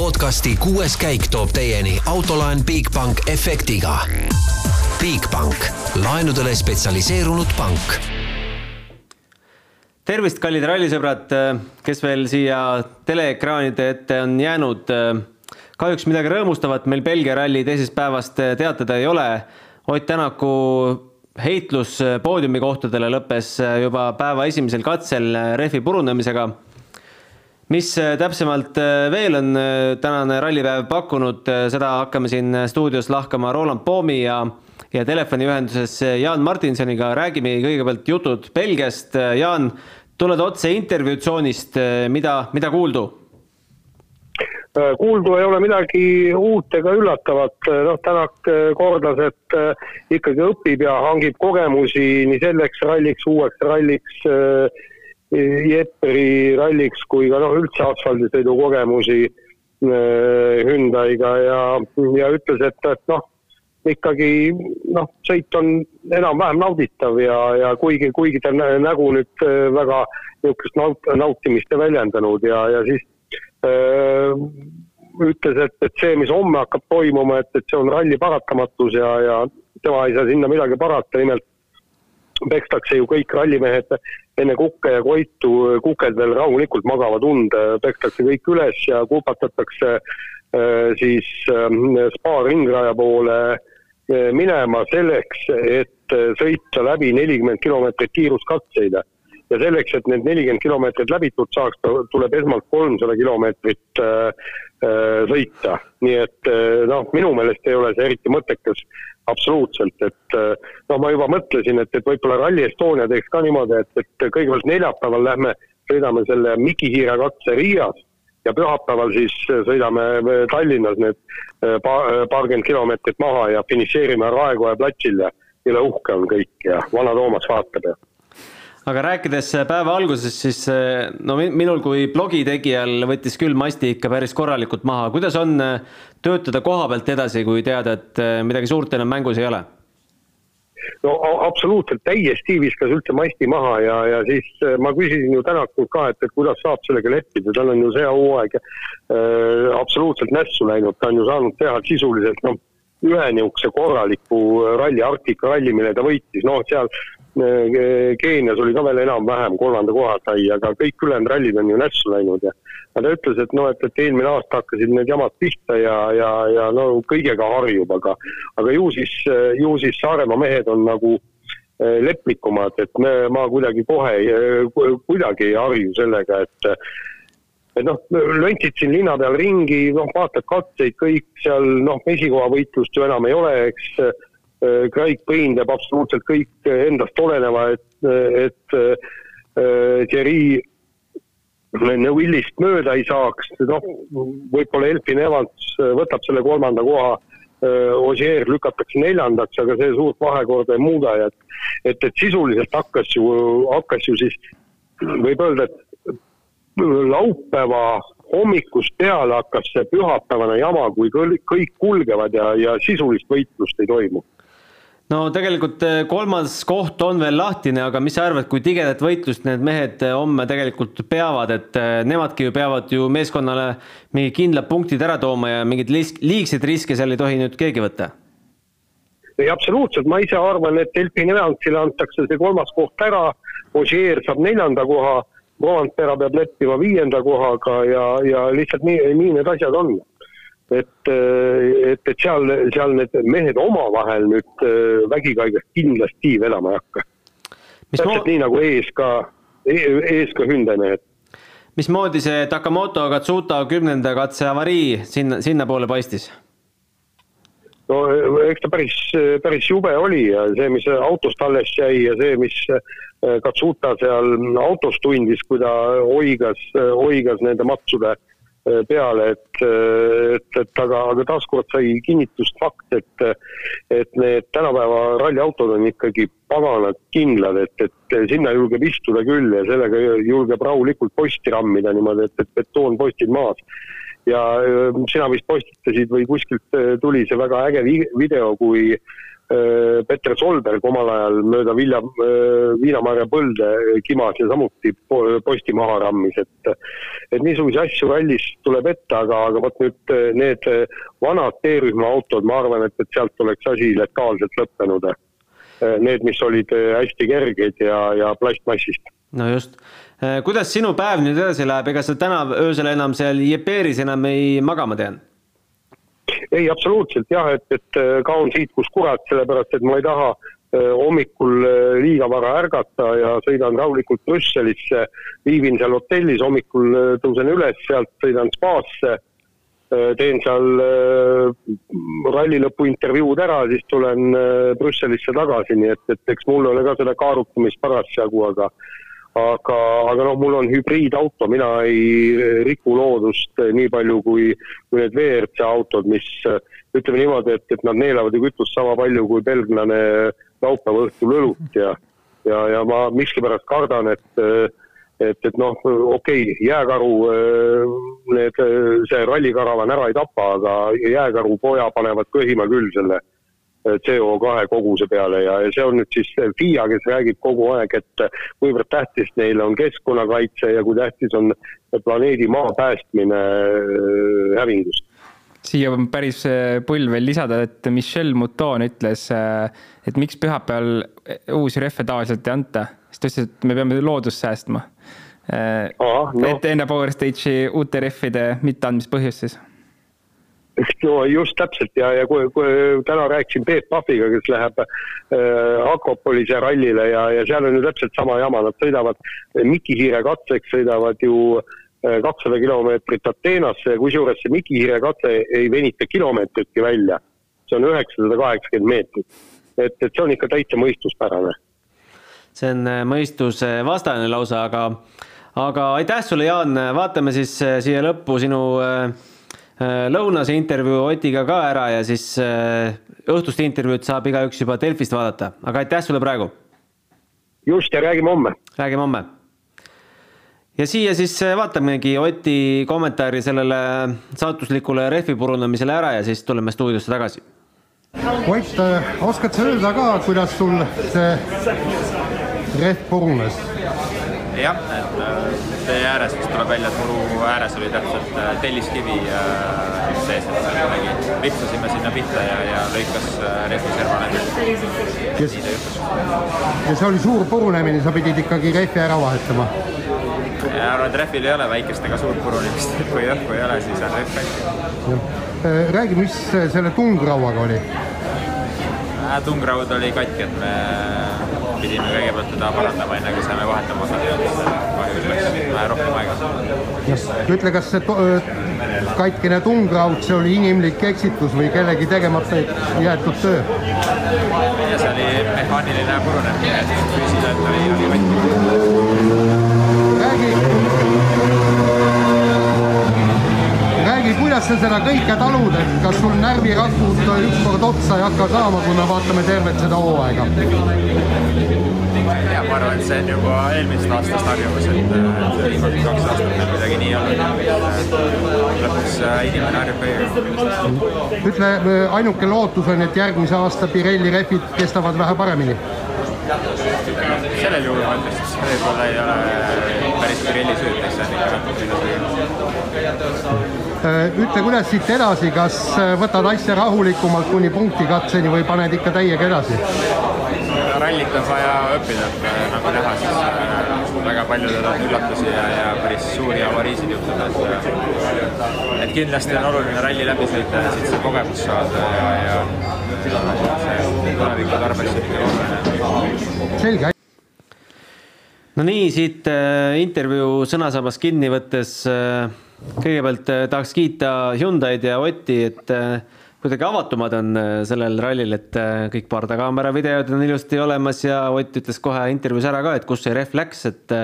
podcasti kuues käik toob teieni autolaen Bigbank efektiga. Bigbank, laenudele spetsialiseerunud pank. tervist, kallid rallisõbrad, kes veel siia teleekraanide ette on jäänud. kahjuks midagi rõõmustavat meil Belgia ralli teisest päevast teatada ei ole. Ott Tänaku heitlus poodiumi kohtadele lõppes juba päeva esimesel katsel rehvi purunemisega mis äh, täpsemalt äh, veel on äh, tänane rallipäev pakkunud, seda hakkame siin stuudios lahkama Roland Poomi ja ja telefoniühenduses Jaan Martinsoniga räägime kõigepealt jutud Belgiast. Jaan, tuled otse intervjuutsoonist, mida, mida kuuldu? kuuldu ei ole midagi uut ega üllatavat, noh, Tänak kordas, et ikkagi õpib ja hangib kogemusi nii selleks ralliks, uueks ralliks Jepperi ralliks kui ka noh, üldse asfaldisõidu kogemusi äh, Hyundai'ga ja, ja ütles, et, et noh, ikkagi noh, sõit on enam-vähem nauditav ja, ja kuigi, kuigi ta nägu nüüd äh, väga niisugust naut-, nautimist ei väljendanud ja, ja siis öö, äh, ütles, et, et see, mis homme hakkab toimuma, et, et see on ralli paratamatus ja, ja tema ei saa sinna midagi parata, nimelt pekstakse ju kõik rallimehed enne kukke ja koitu, kuked veel rahulikult magavad und, pekstakse kõik üles ja kupatatakse äh, siis ähm, spa ringraja poole äh, minema selleks, et äh, sõita läbi nelikümmend kilomeetrit kiiruskatseid. Ja selleks, et need nelikümmend kilomeetrit läbitud saaks, tuleb esmalt kolmsada kilomeetrit sõita. nii et noh, minu meelest ei ole see eriti mõttekas absoluutselt, et äh, noh, ma juba mõtlesin, et, et võib-olla Rally Estonia teeks ka niimoodi, et, et kõigepealt neljapäeval lähme, sõidame selle Miki Hiire katse Riias ja pühapäeval siis sõidame Tallinnas need äh, paar, paarkümmend kilomeetrit maha ja finišeerime Raekoja platsil ja jõle uhke on kõik ja vana Toomas vaatab ja aga rääkides päeva algusest, siis no minul kui blogitegijal võttis küll masti ikka päris korralikult maha, kuidas on töötada koha pealt edasi, kui teada, et äh, midagi suurt enam mängus ei ole? no absoluutselt, täiesti viskas üldse masti maha ja, ja siis äh, ma küsisin ju Tänakult ka, et, et kuidas saab sellega leppida, tal on ju see hooaeg äh, absoluutselt nässu läinud, ta on ju saanud teha sisuliselt noh, ühe niisuguse korraliku ralli, Arktika ralli, mille ta võitis, noh, seal Keenias oli ka veel enam-vähem, kolmanda koha sai, aga kõik ülejäänud rallid on ju nässu läinud ja ta ütles, et noh, et, et eelmine aasta hakkasid need jamad pihta ja, ja, ja no kõigega harjub, aga aga ju siis, ju siis Saaremaa mehed on nagu eh, leplikumad, et me, ma kuidagi kohe, kuidagi ei harju sellega, et et noh, löntsid siin linna peal ringi, noh, vaatad katseid, kõik seal noh, esikohavõitlust ju enam ei ole, eks Äh, Craig Payne teeb absoluutselt kõik endast oleneva, et, et äh, Thierry Neville'ist mööda ei saaks, noh, võib-olla Elfin Evans võtab selle kolmanda koha, äh, Ossier lükatakse neljandaks, aga see suurt vahekorda ei muuda ja et, et, et sisuliselt hakkas ju, hakkas ju siis, võib öelda, et laupäeva hommikust peale hakkas see pühapäevane jama, kui kõik kulgevad ja, ja sisulist võitlust ei toimu no tegelikult eh, kolmas koht on veel lahtine, aga mis sa arvad, kui tigedat võitlust need mehed eh, homme tegelikult peavad, et eh, nemadki ju peavad ju meeskonnale mingid kindlad punktid ära tooma ja mingeid liigseid riske seal ei tohi nüüd keegi võtta? ei, absoluutselt, ma ise arvan, et Elfin Evansile antakse see kolmas koht ära, Ožeer saab neljanda koha, Roandpera peab leppima viienda kohaga ja, ja lihtsalt nii, nii need asjad on et, et, et seal, seal need mehed omavahel nüüd äh, vägikaigast kindlasti vedama ei hakka. täpselt nii nagu ees ka, ees ka Hyundai mehed. mismoodi see Takamoto Katsuta kümnenda katse avarii sinna, sinnapoole paistis? no eks ta päris, päris jube oli ja see, mis autost alles jäi ja see, mis Katsuta seal autos tundis, kui ta oigas, oigas nende matsude Äh, peale, et, äh, et, et aga, aga taaskord sai kinnitust fakt, et, et need tänapäeva ralliautod on ikkagi pagana kindlad, et, et sinna julgeb istuda küll ja sellega julgeb rahulikult posti rammida niimoodi, et, et betoonpostid maas. ja äh, sina vist postitasid või kuskilt tuli see väga äge video, kui Peter Solberg omal ajal mööda Vilja, Viinamarja põlde kimas ja samuti posti maha rammis, et et niisuguseid asju rallis tuleb ette, aga, aga vot nüüd need vanad T-rühma autod, ma arvan, et, et sealt oleks asi letaalselt lõppenud. Need, mis olid hästi kerged ja, ja plastmassist. no just, kuidas sinu päev nüüd edasi läheb, ega sa täna öösel enam seal Jeperis enam ei magama tean? Ei, absoluutselt jah, et, et äh, kaon siit, kus kurat, sellepärast et ma ei taha äh, hommikul äh, liiga vara ärgata ja sõidan rahulikult Brüsselisse, viibin seal hotellis, hommikul tõusen üles, sealt sõidan spaasse, teen seal ralli lõpu intervjuud ära, siis tulen Brüsselisse tagasi, nii et, et eks mul ole ka seda kaarutamist parasjagu, aga aga, aga noh, mul on hübriidauto, mina ei riku loodust nii palju kui, kui need WRC autod, mis ütleme niimoodi, et, et nad neelavad ju kütust sama palju kui belglane laupäeva õhtul õlut ja ja, ja ma miskipärast kardan, et et, et noh, okei okay,, jääkaru, need, see rallikaravan ära ei tapa, aga jääkaru poja panevad köhima küll selle CO2 koguse peale ja, ja see on nüüd siis FIA, kes räägib kogu aeg, et kuivõrd tähtis neile on keskkonnakaitse ja kui tähtis on planeedi maa päästmine äh, hävingust. siia on päris äh, pull veel lisada, et Michel Mouton ütles, äh, et miks pühapäeval uusi rehve tavaliselt ei anta, siis ta ütles, et me peame loodust säästma. No. et enne Power Stage'i uute rehvide mitteandmispõhjus siis no just täpselt ja, ja kui, kui täna rääkisin Peep Pahviga, kes läheb äh, Akropolise rallile ja, ja seal on ju täpselt sama jama, nad sõidavad Mikihiire katseks, sõidavad ju äh, kakssada kilomeetrit Ateenasse, kusjuures see Mikihiire katse ei venita kilomeetritki välja. see on üheksasada kaheksakümmend meetrit. et, et see on ikka täitsa mõistuspärane. see on äh, mõistusevastane lausa, aga, aga aitäh sulle, Jaan, vaatame siis äh, siia lõppu sinu äh, Äh, lõunase intervjuu Otiga ka ära ja siis äh, õhtust intervjuud saab igaüks juba Delfist vaadata, aga aitäh sulle praegu. just ja räägime homme. räägime homme. ja siia siis äh, vaatamegi Oti kommentaari sellele saatuslikule rehvi purunemisele ära ja siis tuleme stuudiosse tagasi. Ott, oskad sa öelda ka, kuidas sul see rehv purunes? Jah, et äh, tee ääres vist tuleb välja, et muru ääres oli täpselt äh, telliskivi äh, sees, et kuidagi ripsasime sinna pihta ja, ja lõikas rehvi serva läbi. Kes... ja see oli suur purunemine, sa pidid ikkagi rehvi ära vahetama? ja arvan, et rehvil ei ole väikest ega suurt purunemist, et kui õhku ei ole, siis on rehv katki. räägi, mis selle tungrauaga oli? tungraud oli katki, et me pidime kõigepealt teda parandama, enne kui saime vahetama hakata, kahjuks läks vähe rohkem aega. ütle, kas see katkine tungraud, see oli inimlik eksitus või kellegi tegemata jäetud töö? see oli mehaaniline purunemine, et füüsiliselt oli, oli katki. Kuidas sa seda kõike talud, et kas sul närvirakud ükskord otsa ei hakka saama, kui me vaatame tervet seda hooaega? ja ma arvan, et see on juba eelmisest aastast harjumus, et viimased kaks aastat meil midagi nii olnud. lõpuks äh, inimene harjub kõigega. ütle, äh, ainuke lootus on, et järgmise aasta Pirelli rehvid kestavad vähe paremini? sellel juhul ma ütleks, et võib-olla ei ole päris Pirelli süüd, kes on ikka natuke süü Äh, ütle, kuidas siit edasi, kas äh, võtad asja rahulikumalt kuni punktikatseni või paned ikka täiega edasi? rallit on vaja õppida, et äh, nagu näha, siis väga paljudel on üllatusi ja, ja päris suuri avariisid juhtuda, et et kindlasti on oluline ralli läbi sõita ja siit see kogemus saada ja, ja see tuleviku tarbeks on ikka oluline. selge no nii, siit intervjuu sõnasabast kinni võttes kõigepealt äh, tahaks kiita Hyundai'd ja Otti, et äh, kuidagi avatumad on äh, sellel rallil, et kõik pardakaamera videod on ilusti olemas ja Ott ütles kohe intervjuus ära ka, et kus see rehv läks, et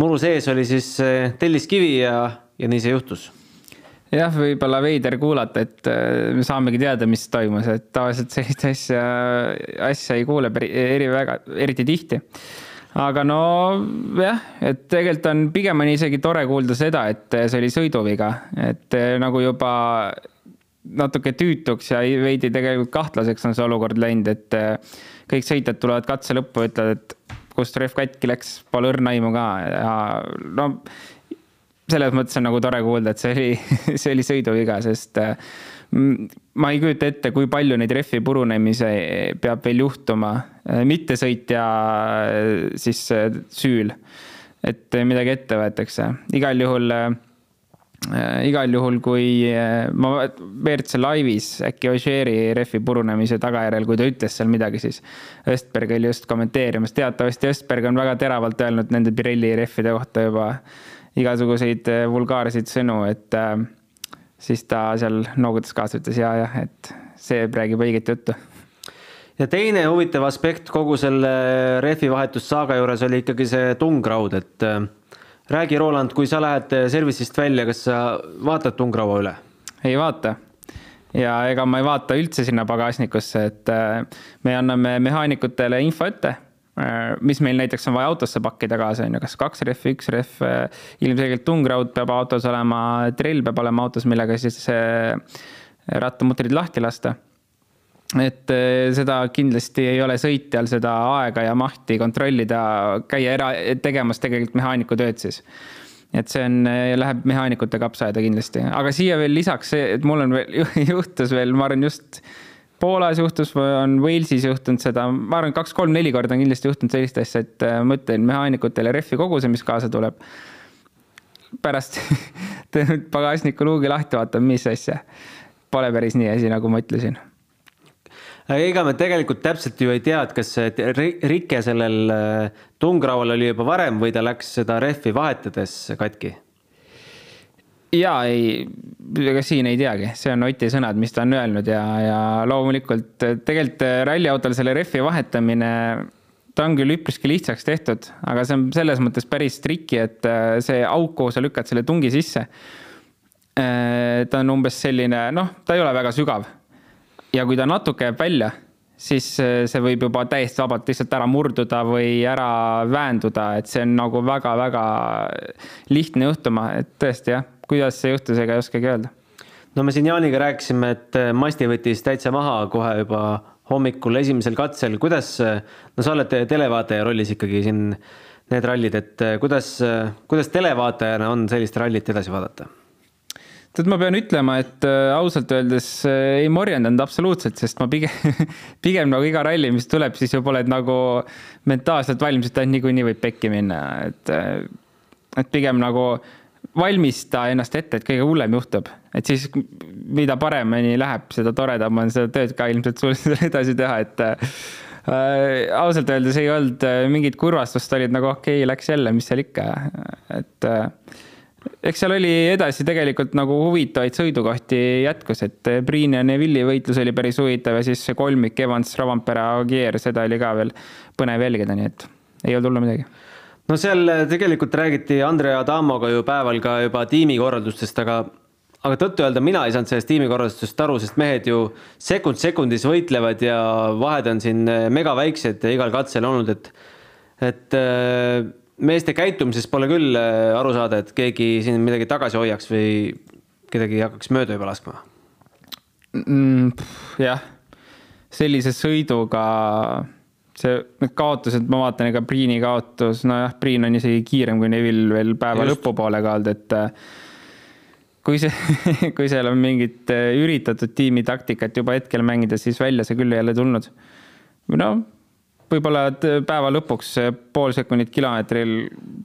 muru sees oli siis telliskivi ja, ja nii see juhtus. Jah, võib-olla veider kuulata, et me saamegi teada, mis toimus, et tavaliselt sellist asja, asja ei kuule eri väga, eriti tihti aga no jah, et tegelikult on pigem on isegi tore kuulda seda, et see oli sõiduviga, et eh, nagu juba natuke tüütuks ja veidi tegelikult kahtlaseks on see olukord läinud, et äh, kõik sõitjad tulevad katse lõppu ütlevad, et kust rehv katki läks, pole õrna aimu ka. Ja no selles mõttes on nagu tore kuulda, et see oli, see oli sõiduviga, sest äh, ma ei kujuta ette, kui palju neid rehvi purunemise peab veel juhtuma mittesõitja siis süül, et midagi ette võetakse. igal juhul Äh, igal juhul, kui äh, ma WRC laivis äkki Ožeeri rehvi purunemise tagajärjel, kui ta ütles seal midagi, siis Östberg oli just kommenteerimas. teatavasti Östberg on väga teravalt öelnud nende Pirelli rehvide kohta juba igasuguseid äh, vulgaarseid sõnu, et siis ta seal noogutas kaasa, ütles ja, jah, et see räägib õiget juttu. Ja teine huvitav aspekt kogu selle rehvi vahetussaaga juures oli ikkagi see tungraud, et räägi, Roland, kui sa lähed service'ist välja, kas sa vaatad tungraua üle? ei vaata. Ja ega ma ei vaata üldse sinna pagasnikusse, et äh, me anname mehaanikutele info ette, äh, mis meil näiteks on vaja autosse pakkida kaasa, on ju, kas kaks rehvi, üks rehv, äh, ilmselgelt tungraud peab autos olema, trell peab olema autos, millega siis rattamutrid lahti lasta et seda kindlasti ei ole sõitjal seda aega ja mahti kontrollida, käia era, tegemas tegelikult mehaaniku tööd siis. et see on, läheb mehaanikute kapsaaeda kindlasti, aga siia veel lisaks see, et mul on veel, juhtus veel, ma arvan, just Poolas juhtus, on Walesis juhtunud seda, ma arvan, kaks-kolm-neli korda on kindlasti juhtunud sellist asja, et eh, ma ütlen mehaanikutele rehvi koguse, mis kaasa tuleb. pärast pagasniku luugi lahti vaatan, mis asja. Pole päris nii asi, nagu ma ütlesin aga ega me tegelikult täpselt ju ei tea, et kas rike sellel äh, tungraual oli juba varem või ta läks seda rehvi vahetades katki? Ja ei, ega siin ei teagi, see on Oti sõnad, mis ta on öelnud ja, ja loomulikult äh, tegelikult äh, ralliautol selle rehvi vahetamine, ta on küll üpriski lihtsaks tehtud, aga see on selles mõttes päris triki, et see auk, kuhu sa lükkad selle tungi sisse. ta on umbes selline, noh, ta ei ole väga sügav ja kui ta natuke jääb välja, siis see võib juba täiesti vabalt lihtsalt ära murduda või ära väänduda, et see on nagu väga-väga lihtne juhtuma, et tõesti jah, kuidas see juhtus, ega ei oskagi öelda. no me siin Jaaniga rääkisime, et äh, masti võttis täitsa maha kohe juba hommikul esimesel katsel, kuidas, äh, no sa oled televaataja rollis ikkagi siin need rallid, et kuidas, kuidas televaatajana on sellist rallit edasi vaadata? tead, ma pean ütlema, et äh, ausalt öeldes äh, ei morjendanud absoluutselt, sest ma pigem, pigem nagu iga ralli, mis tuleb, siis juba oled nagu mentaalselt valmis, et niikuinii võib pekki minna, et, äh, et pigem nagu valmista ennast ette, et kõige hullem juhtub, et siis mida paremini läheb, seda toredam on seda tööd ka ilmselt sul edasi teha, et äh, ausalt öeldes ei olnud mingit kurvastust, olid nagu okei okay,, läks jälle, mis seal ikka, et äh, eks seal oli edasi tegelikult nagu huvitavaid sõidukohti jätkus, et Priin ja Neville'i võitlus oli päris huvitav ja siis see kolmik Evans, Ravampere, Agier, seda oli ka veel põnev jälgida, nii et ei olnud hullu midagi. No seal tegelikult räägiti Andrea Adamoga ju päeval ka juba tiimikorraldustest, aga aga tõtt-öelda mina ei saanud sellest tiimikorraldusest aru, sest mehed ju sekund sekundis võitlevad ja vahed on siin megaväiksed igal katsel olnud, et et meeste käitumises pole küll äh, aru saada, et keegi siin midagi tagasi hoiaks või kedagi hakkaks mööda juba laskma mm,. jah, sellise sõiduga see, need kaotused, ma vaatan, ega Priini kaotus, nojah, Priin on isegi kiirem kui Neville veel päeva Just. lõpupoole ka olnud, et äh, kui see, kui seal on mingit äh, üritatud tiimi taktikat juba hetkel mängida, siis välja see küll ei ole tulnud. noh võib-olla päeva lõpuks pool sekundit kilomeetril,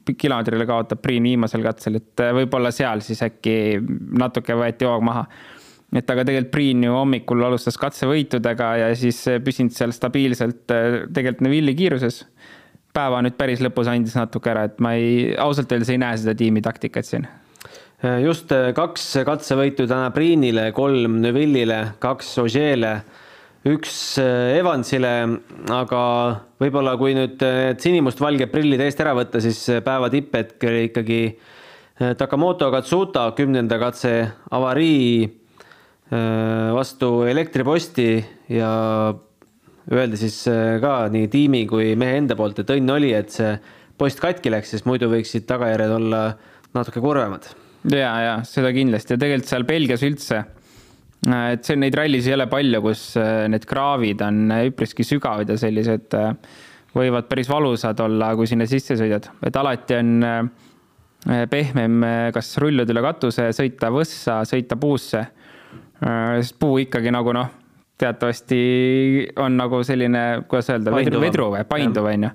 kilomeetrile kaotab Priin viimasel katsel, et võib-olla seal siis äkki natuke võeti hoog maha. Et aga tegelikult Priin ju hommikul alustas katsevõitudega ja siis püsinud seal stabiilselt tegelikult Neville'i kiiruses. päeva nüüd päris lõpus andis natuke ära, et ma ei, ausalt öeldes ei näe seda tiimi taktikat siin just kaks katsevõitu täna Priinile, kolm Neville'ile, kaks Ožeele üks äh, Evansile, aga võib-olla kui nüüd need sinimustvalged prillid eest ära võtta, siis päeva tipphetk oli ikkagi äh, Takamoto Katsuta kümnenda katse avarii äh, vastu elektriposti ja öeldi siis ka nii tiimi kui mehe enda poolt, et õnn oli, et see post katki läks, sest muidu võiksid tagajärjed olla natuke kurvemad. ja, ja seda kindlasti ja tegelikult seal Belgias üldse et see, neid rallisid ei ole palju, kus need kraavid on üpriski sügavad ja sellised võivad päris valusad olla, kui sinna sisse sõidad, et alati on pehmem kas rulluda üle katuse, sõita võssa, sõita puusse. Sest puu ikkagi nagu noh, teatavasti on nagu selline, kuidas öelda, vedru, või painduv, on ju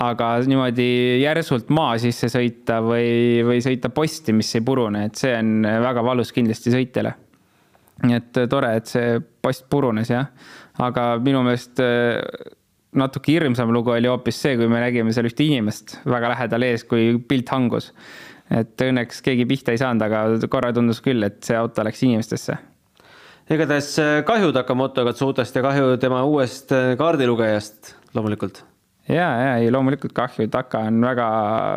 aga niimoodi järsult maa sisse sõita või, või sõita posti, mis ei purune, et see on väga valus kindlasti sõitjale. nii et tore, et see post purunes jah, aga minu meelest äh, natuke hirmsam lugu oli hoopis see, kui me nägime seal ühte inimest väga lähedal ees, kui pilt hangus. Et õnneks keegi pihta ei saanud, aga korra tundus küll, et see auto läks inimestesse igatahes äh, kahju Takamoto Katsutast ja kahju tema uuest äh, kaardilugejast loomulikult ja, ja ei loomulikult kahju, Taka on väga,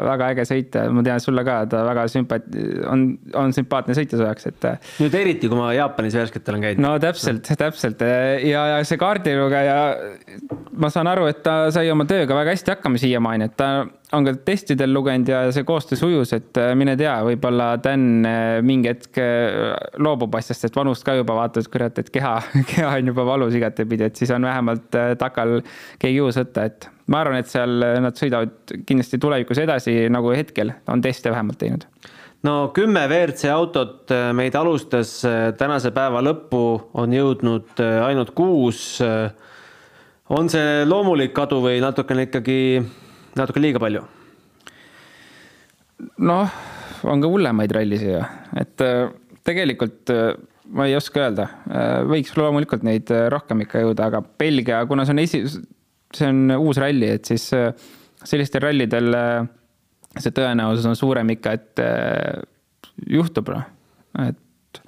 väga äge sõitja, ma tean sulle ka, ta väga sümpaat-, on, on sümpaatne sõitja su jaoks, et. nüüd eriti, kui ma Jaapanis värskelt olen käinud. no täpselt, täpselt ja, ja see kaardilugeja, ma saan aru, et ta sai oma tööga väga hästi hakkama siiamaani, et ta on ka testidel lugenud ja see koostöö sujus, et mine tea, võib-olla Dan mingi hetk loobub asjast, et vanust ka juba vaatad, kurat, et keha, keha on juba valus igatepidi, et siis on vähemalt Takal keegi uus võtta, et ma arvan, et seal nad sõidavad kindlasti tulevikus edasi, nagu hetkel on teste vähemalt teinud. no kümme WRC autot äh, meid alustas, äh, tänase päeva lõppu on jõudnud äh, ainult kuus. on see loomulik kadu või natukene ikkagi, natuke liiga palju? noh, on ka hullemaid rallisid ju, et tegelikult ma ei oska öelda, võiks loomulikult neid rohkem ikka jõuda, aga Belgia, kuna see on esi-, see on uus ralli, et siis äh, sellistel rallidel äh, see tõenäosus on suurem ikka, et äh, juhtub noh, et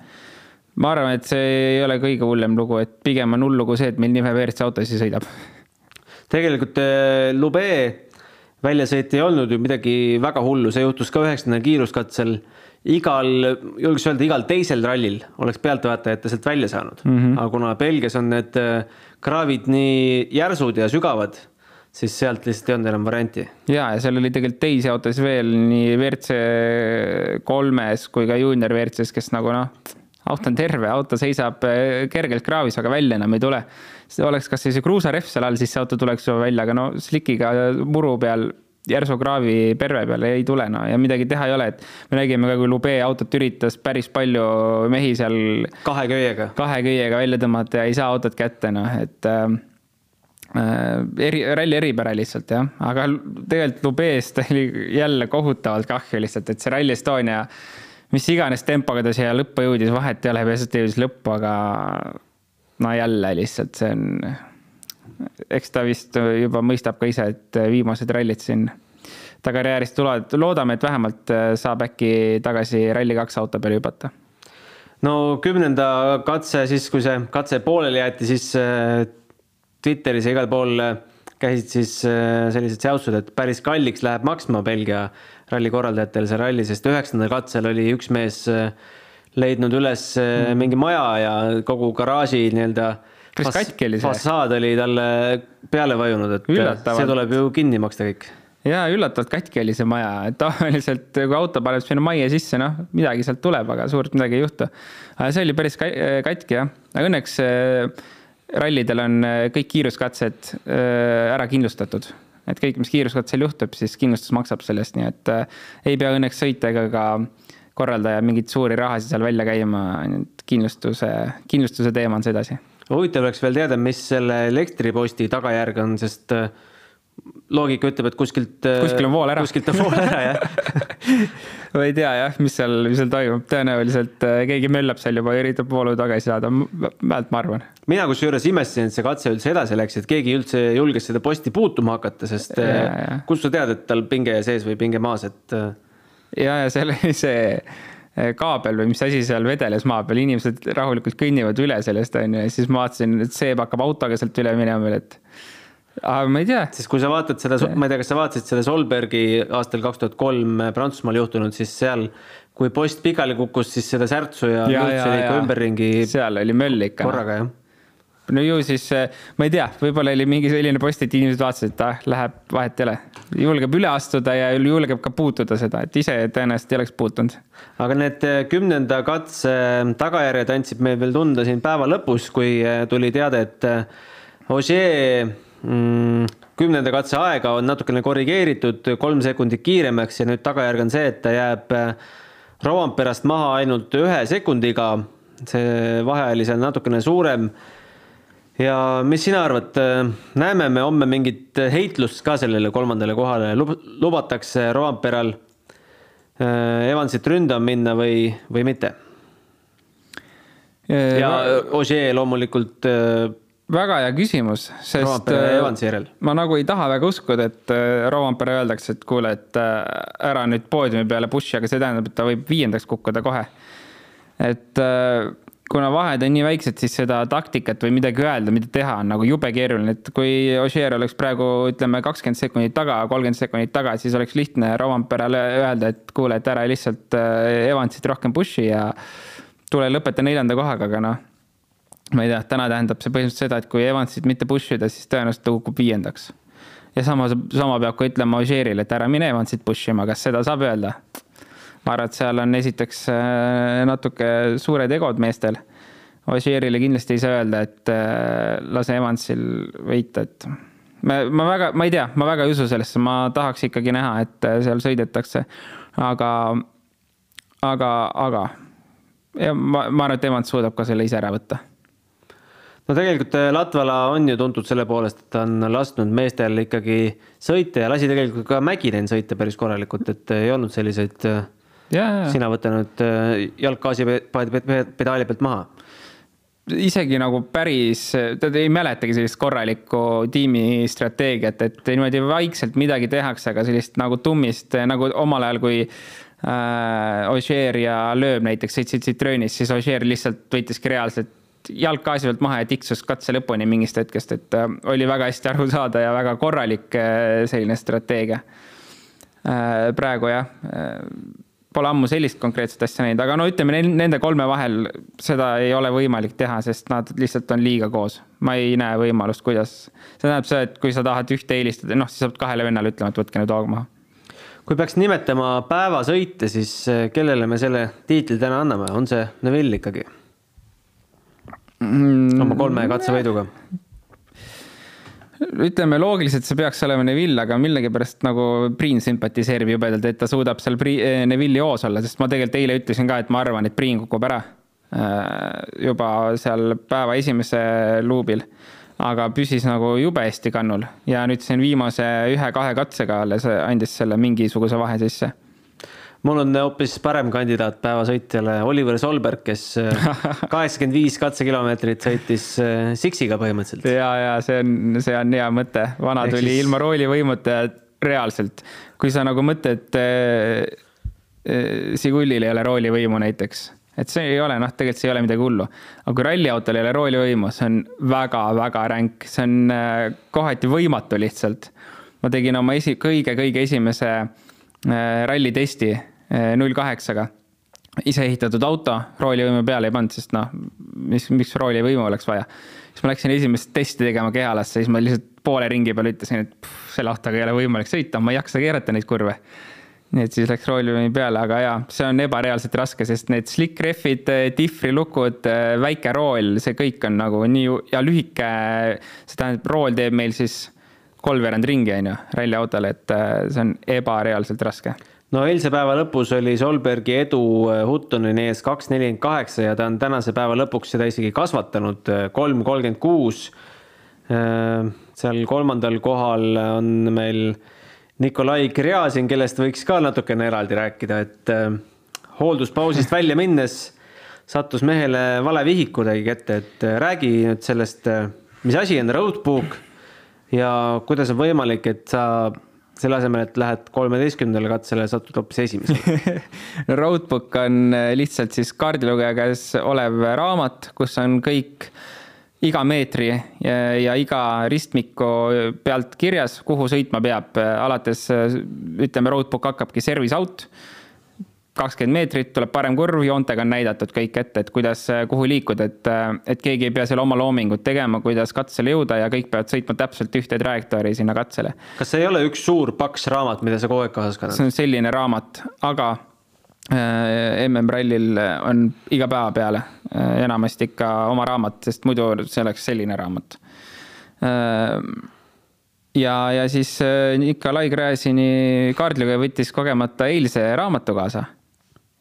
ma arvan, et see ei ole kõige hullem lugu, et pigem on hull lugu see, et meil nii vähe WRC autosid sõidab. tegelikult Lube väljasõit ei olnud ju midagi väga hullu, see juhtus ka üheksandal kiiruskatsel. igal, julgeks öelda, igal teisel rallil oleks pealtvaatajate sealt välja saanud mm, -hmm. aga kuna Belgias on need kraavid nii järsud ja sügavad, siis sealt lihtsalt ei olnud enam varianti. ja, ja seal oli tegelikult teisi autosid veel nii WRC kolmes kui ka juunior WRC-s, kes nagu noh, auto on terve, auto seisab eh, kergelt kraavis, aga välja enam ei tule. see oleks kas siis kruusarehv seal all, siis see auto tuleks juba välja, aga no slikiga muru peal järsu kraavi perve peale ei tule, no ja midagi teha ei ole, et me nägime ka, kui Lube autot üritas päris palju mehi seal. kahe köiega. kahe köiega välja tõmmata ja ei saa autot kätte, noh, et äh, eri, ralli eripära lihtsalt jah, aga tegelikult Lubeest oli jälle kohutavalt kahju lihtsalt, et see Rally Estonia, mis iganes tempoga ta siia lõppu jõudis, vahet ei ole, peaasi, et jõudis lõppu, aga no jälle lihtsalt see on eks ta vist juba mõistab ka ise, et viimased rallid siin ta karjäärist tulevad, loodame, et vähemalt äh, saab äkki tagasi Rally2 auto peale hüpata. no kümnenda katse, siis kui see katse pooleli jäeti, siis äh, Twitteris ja igal pool äh, käisid siis sellised säutsud, et päris kalliks läheb maksma Belgia ralli korraldajatel see ralli, sest üheksandal katsel oli üks mees leidnud üles mm. mingi maja ja kogu garaaži nii-öelda päris katki oli see. fassaad oli talle peale vajunud, et Üllatavalt. see tuleb ju kinni maksta kõik. ja üllatavalt katki oli see maja, et tavaliselt kui auto paneb sinna majja sisse, noh, midagi sealt tuleb, aga suurt midagi ei juhtu. aga see oli päris katki jah, aga õnneks äh, rallidel on äh, kõik kiiruskatsed äh, ära kindlustatud et kõik, mis kiiruskatsel juhtub, siis kindlustus maksab sellest, nii et ei pea õnneks sõita ega ka korraldaja mingeid suuri rahasid seal välja käima, kindlustuse, kindlustuse teema on see edasi huvitav oleks veel teada, mis selle elektriposti tagajärg on, sest äh, loogika ütleb, et kuskilt. Äh, kuskil on vool ära. kuskilt on vool ära, jah ma ei tea jah, mis seal, mis seal toimub, tõenäoliselt äh, keegi möllab seal juba, üritab voolu tagasi saada, vähemalt ma arvan. mina kusjuures imestasin, et see katse üldse edasi läks, et keegi üldse julges seda posti puutuma hakata, sest kust sa tead, et tal pinge sees või pinge maas, et. ja, ja seal oli see kaabel või mis asi seal vedeles maa peal, inimesed rahulikult kõnnivad üle sellest, on ju, ja siis ma vaatasin, et Seeb hakkab autoga sealt üle minema veel, et aga ma ei tea. siis kui sa vaatad seda, ma ei tea, kas sa vaatasid seda Solbergi aastal kaks tuhat kolm Prantsusmaal juhtunud, siis seal kui post pikali kukkus, siis seda särtsu ja, ja, ja, oli ikka ümberringi. seal oli möll ikka. korraga jah no ju siis, ma ei tea, võib-olla oli mingi selline post, et inimesed vaatasid, et ah, läheb, vahet ei ole. julgeb üle astuda ja julgeb ka puutuda seda, et ise tõenäoliselt ei oleks puutunud. aga need kümnenda katse tagajärjed andsid meil veel tunda siin päeva lõpus, kui tuli teade, et mm, kümnenda katse aega on natukene korrigeeritud kolm sekundit kiiremaks ja nüüd tagajärg on see, et ta jääb Rovanperast maha ainult ühe sekundiga. see vahe oli seal natukene suurem ja mis sina arvad, näeme me homme mingit heitlust ka sellele kolmandale kohale, lubatakse Rovanperal äh, Evansit ründama minna või, või mitte? Äh, ja Ogier loomulikult. Äh, väga hea küsimus, sest ma nagu ei taha väga uskuda, et Rovanpere öeldakse, et kuule, et ära nüüd poodiumi peale push'i, aga see tähendab, et ta võib viiendaks kukkuda kohe. et kuna vahed on nii väiksed, siis seda taktikat või midagi öelda, mida teha, on nagu jube keeruline, et kui Ožeer oleks praegu ütleme kakskümmend sekundit taga, kolmkümmend sekundit taga, siis oleks lihtne Rovanperale öelda, et kuule, et ära lihtsalt äh, Evansit rohkem push'i ja tule lõpeta neljanda kohaga, aga noh, ma ei tea, täna tähendab see põhimõtteliselt seda, et kui Evansit mitte push ida, siis tõenäoliselt ta kukub viiendaks. ja sama, sama peab ka ütlema Ožeerile, et ära mine Evansit push ima, kas seda saab öelda? ma arvan, et seal on esiteks äh, natuke suured egod meestel. Ožeerile kindlasti ei saa öelda, et äh, lase Evansil võita, et ma, ma väga, ma ei tea, ma väga ei usu sellesse, ma tahaks ikkagi näha, et äh, seal sõidetakse. aga, aga, aga ja ma, ma arvan, et Evans suudab ka selle ise ära võtta no tegelikult Latvala on ju tuntud selle poolest, et ta on lasknud meestel ikkagi sõita ja lasi tegelikult ka Mäkinen sõita päris korralikult, et ei olnud selliseid sina võta nüüd äh, jalg gaasipedaali pealt maha. Isegi nagu päris, ta ei mäletagi sellist korralikku tiimistrateegiat, et niimoodi vaikselt midagi tehakse, aga sellist nagu tummist nagu omal ajal, kui äh, Ožeer ja Lööb näiteks sõitsid Citroenis, siis Ožeer lihtsalt võttiski reaalselt jalg gaasi pealt maha ja tiksus katse lõpuni mingist hetkest, et äh, oli väga hästi aru saada ja väga korralik äh, selline strateegia äh,. praegu jah Pole ammu sellist konkreetset asja näinud, aga no ütleme, nende kolme vahel seda ei ole võimalik teha, sest nad lihtsalt on liiga koos. ma ei näe võimalust, kuidas, see tähendab seda, et kui sa tahad ühte eelistada, noh, siis sa pead kahele vennale ütlema, et võtke nüüd hoog maha. kui peaks nimetama päevasõite, siis kellele me selle tiitli täna anname, on see Neville ikkagi mm,? oma kolme katsevõiduga ütleme loogiliselt see peaks olema Neville, aga millegipärast nagu Priin sümpatiseerib jubedalt, et ta suudab seal Pri-, eh, Neville'i hoos olla, sest ma tegelikult eile ütlesin ka, et ma arvan, et Priin kukub ära. Äh, juba seal päeva esimese luubil. aga püsis nagu jube hästi kannul ja nüüd siin viimase ühe-kahe katsega alles andis selle mingisuguse vahe sisse mul on hoopis parem kandidaat päevasõitjale Oliver Solberg, kes äh, kaheksakümmend viis katsekilomeetrit sõitis äh, Sixiga põhimõtteliselt. ja, ja see on, see on hea mõte, vana Ehk tuli siis... ilma roolivõimuta reaalselt, kui sa nagu mõtled äh,, äh, Sigullil ei ole roolivõimu näiteks, et see ei ole noh, tegelikult see ei ole midagi hullu. aga kui ralliautol ei ole roolivõimu, see on väga-väga ränk, see on äh, kohati võimatu lihtsalt. ma tegin oma esi, kõige-kõige esimese äh, rallitesti null kaheksaga ise ehitatud auto, roolivõimu peale ei pannud, sest noh, mis, miks roolivõimu oleks vaja. siis ma läksin esimest testi tegema Kehalasse, siis ma lihtsalt poole ringi peal ütlesin, et pff, selle autoga ei ole võimalik sõita, ma ei jaksa keerata neid kurve. nii et siis läks roolivõimi peale, aga jaa, see on ebareaalselt raske, sest need slick rehvid, difrilukud, väike rool, see kõik on nagu nii ja lühike, see tähendab, rool teeb meil siis kolmveerand ringi, on ju, ralliautole, et see on ebareaalselt raske no eilse päeva lõpus oli Solbergi edu äh, Huttoneni ees kaks nelikümmend kaheksa ja ta on tänase päeva lõpuks seda isegi kasvatanud, äh, kolm kolmkümmend kuus. Äh, seal kolmandal kohal on meil Nikolai Gräzin, kellest võiks ka natukene eraldi rääkida, et hoolduspausist välja minnes sattus mehele vale vihik kuidagi kätte, et räägi nüüd sellest, mis asi on roadbook ja kuidas on võimalik, et sa selle asemel, et lähed kolmeteistkümnendale katsele, satud hoopis esimesele Roadbook on äh, lihtsalt siis kaardilugeja käes olev raamat, kus on kõik iga meetri ja, ja iga ristmiku pealt kirjas, kuhu sõitma peab, alates ütleme, roadbook hakkabki service out. Kakskümmend meetrit, tuleb parem kurv, joontega on näidatud kõik ette, et kuidas, kuhu liikuda, et, et keegi ei pea seal oma loomingut tegema, kuidas katsele jõuda ja kõik peavad sõitma täpselt ühte trajektoori sinna katsele. kas see ei ole üks suur paks raamat, mida sa kogu aeg kaasas kannad? see on selline raamat, aga äh, MM-rallil on iga päeva peale äh, enamasti ikka oma raamat, sest muidu see oleks selline raamat äh, ja, ja siis äh, Nikolai Gräzini kaardliga võttis kogemata eilse raamatu kaasa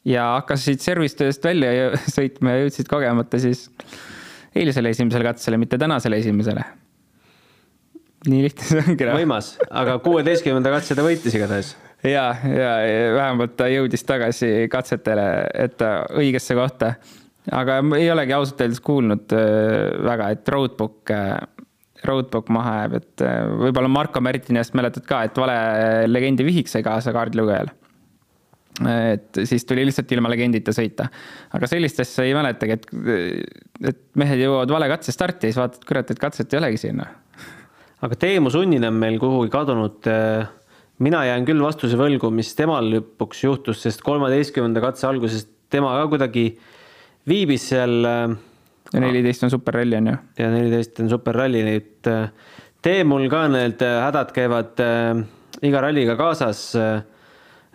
ja hakkasid service tööst välja sõitma ja jõudsid kogemata siis eilsele esimesele katsele, mitte tänasele esimesele. nii lihtne see ongi. Võimas, aga kuueteistkümnenda katse ta võitis igatahes. ja, ja vähemalt ta jõudis tagasi katsetele, et õigesse kohta. aga ei olegi ausalt öeldes kuulnud äh, väga, et roadbook, äh, roadbook maha jääb, et äh, võib-olla Marko Märtinist mäletad ka, et vale legendi vihik sai kaasa kaardilugejale et siis tuli lihtsalt ilma legendita sõita. aga sellist asja ei mäletagi, et, et mehed jõuavad vale katse starti ja siis vaatad, kurat, et katset ei olegi siin. aga Teemu Sunninen on meil kuhugi kadunud. mina jään küll vastuse võlgu, mis temal lõpuks juhtus, sest kolmeteistkümnenda katse alguses tema ka kuidagi viibis seal. ja neliteist on superralli on ju. ja neliteist on superralli, nii et Teemul ka need hädad käivad iga ralliga kaasas Äh,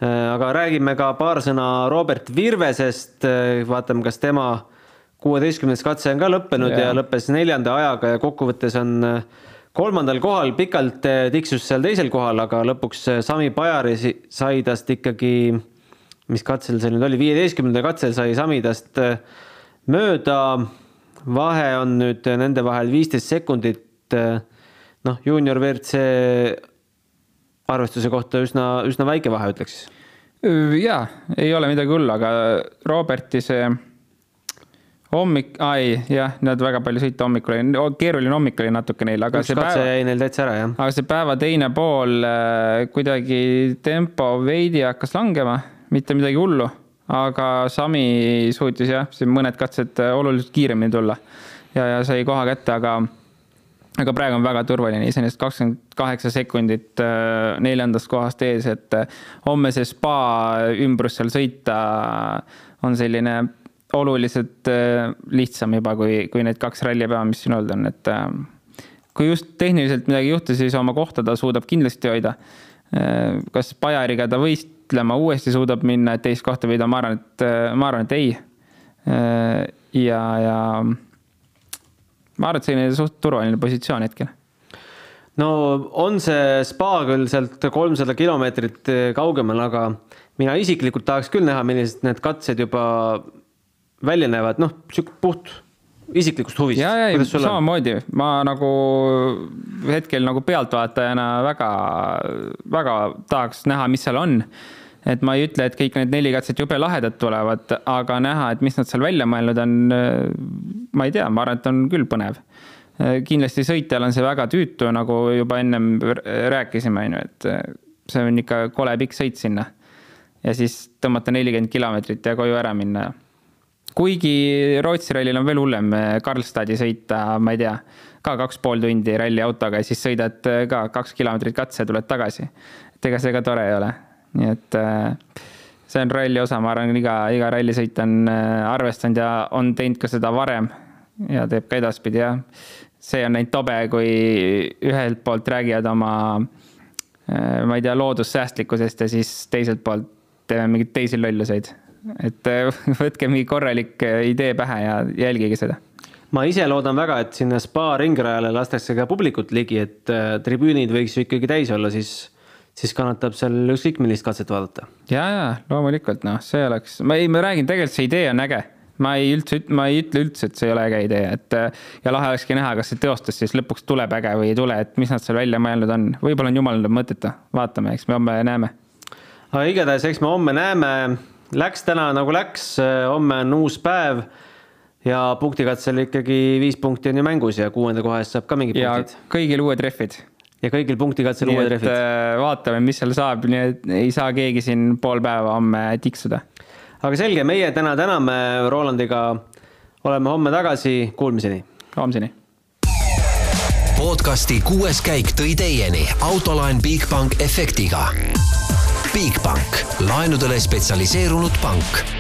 aga räägime ka paar sõna Robert Virvesest, äh, vaatame, kas tema kuueteistkümnes katse on ka lõppenud ja. ja lõppes neljanda ajaga ja kokkuvõttes on äh, kolmandal kohal, pikalt tiksus seal teisel kohal, aga lõpuks Sami Pajari sai tast ikkagi, mis katsel see nüüd oli, viieteistkümnendal katsel sai Sami tast mööda. vahe on nüüd nende vahel viisteist sekundit. noh, juunior WRC arvestuse kohta üsna, üsna väike vahe, ütleks. jaa, ei ole midagi hullu, aga Roberti see hommik, ai jah, nad väga palju sõita hommikul oli, keeruline hommik oli natuke neil, aga Üks see päev. jäi neil täitsa ära, jah. aga see päeva teine pool äh, kuidagi tempo veidi hakkas langema, mitte midagi hullu, aga Sami suutis jah, siin mõned katsed äh, oluliselt kiiremini tulla ja, ja sai koha kätte, aga aga praegu on väga turvaline, iseenesest kakskümmend kaheksa sekundit äh, neljandast kohast ees, et äh, homme see spa ümbrus seal sõita on selline oluliselt äh, lihtsam juba kui, kui need kaks rallipäeva, mis siin olnud on, et kui just tehniliselt midagi juhtus, siis oma kohta ta suudab kindlasti hoida. kas Bajariga ta võistlema uuesti suudab minna, et teist kohta võida, ma arvan, et ma arvan, et ei. ja, ja ma arvan, et selline suht turvaline positsioon hetkel. no on see spa küll sealt kolmsada kilomeetrit eh, kaugemal, aga mina isiklikult tahaks küll näha, millised need katsed juba välja näevad, noh, sihuke puht isiklikust huvist. ja, ja samamoodi, ma nagu hetkel nagu pealtvaatajana väga, väga tahaks näha, mis seal on et ma ei ütle, et kõik need neli katset jube lahedad tulevad, aga näha, et mis nad seal välja mõelnud on, ma ei tea, ma arvan, et on küll põnev. kindlasti sõitjal on see väga tüütu, nagu juba ennem rääkisime, on ju, et see on ikka kole pikk sõit sinna. ja siis tõmmata nelikümmend kilomeetrit ja koju ära minna. kuigi Rootsi rallil on veel hullem Karlstadi sõita, ma ei tea, ka kaks pool tundi ralliautoga ja siis sõidad ka kaks kilomeetrit katse, tuled tagasi. et ega see ka tore ei ole nii et äh, see on ralli osa, ma arvan, iga, iga rallisõit on äh, arvestanud ja on teinud ka seda varem ja teeb ka edaspidi ja see on näinud tobe, kui ühelt poolt räägivad oma, äh, ma ei tea, loodussäästlikkusest ja siis teiselt poolt teeme mingeid teisi lolluseid. et võtke mingi korralik idee pähe ja jälgige seda ma ise loodan väga, et sinna spa ringrajale lastakse ka publikut ligi, et tribüünid võiks ju ikkagi täis olla, siis siis kannatab seal ükskõik millist katset vaadata. ja, ja loomulikult noh, see oleks, ma ei, ma räägin, tegelikult see idee on äge ma ei üldse, ma ei ütle üldse, et see ei ole äge idee, et ja lahe olekski näha, kas see teostus siis lõpuks tuleb äge või ei tule, et mis nad seal välja mõelnud on, võib-olla on jumal mõttetu, vaatame, eks me homme näeme. aga igatahes, eks me homme näeme, läks täna nagu läks, homme on uus päev ja punktikatsel ikkagi viis punkti on ju mängus ja kuuenda koha eest saab ka mingid punktid. kõigil uued rehvid ja kõigil punktikatsel uued rehvid. Äh, vaatame, mis seal saab, nii et ei saa keegi siin pool päeva homme tiksuda. aga selge, meie täna täname Rolandiga. oleme homme tagasi, kuulmiseni. homseni. podcasti kuues käik tõi teieni autolaen Bigbank efektiga Bigbank, laenudele spetsialiseerunud pank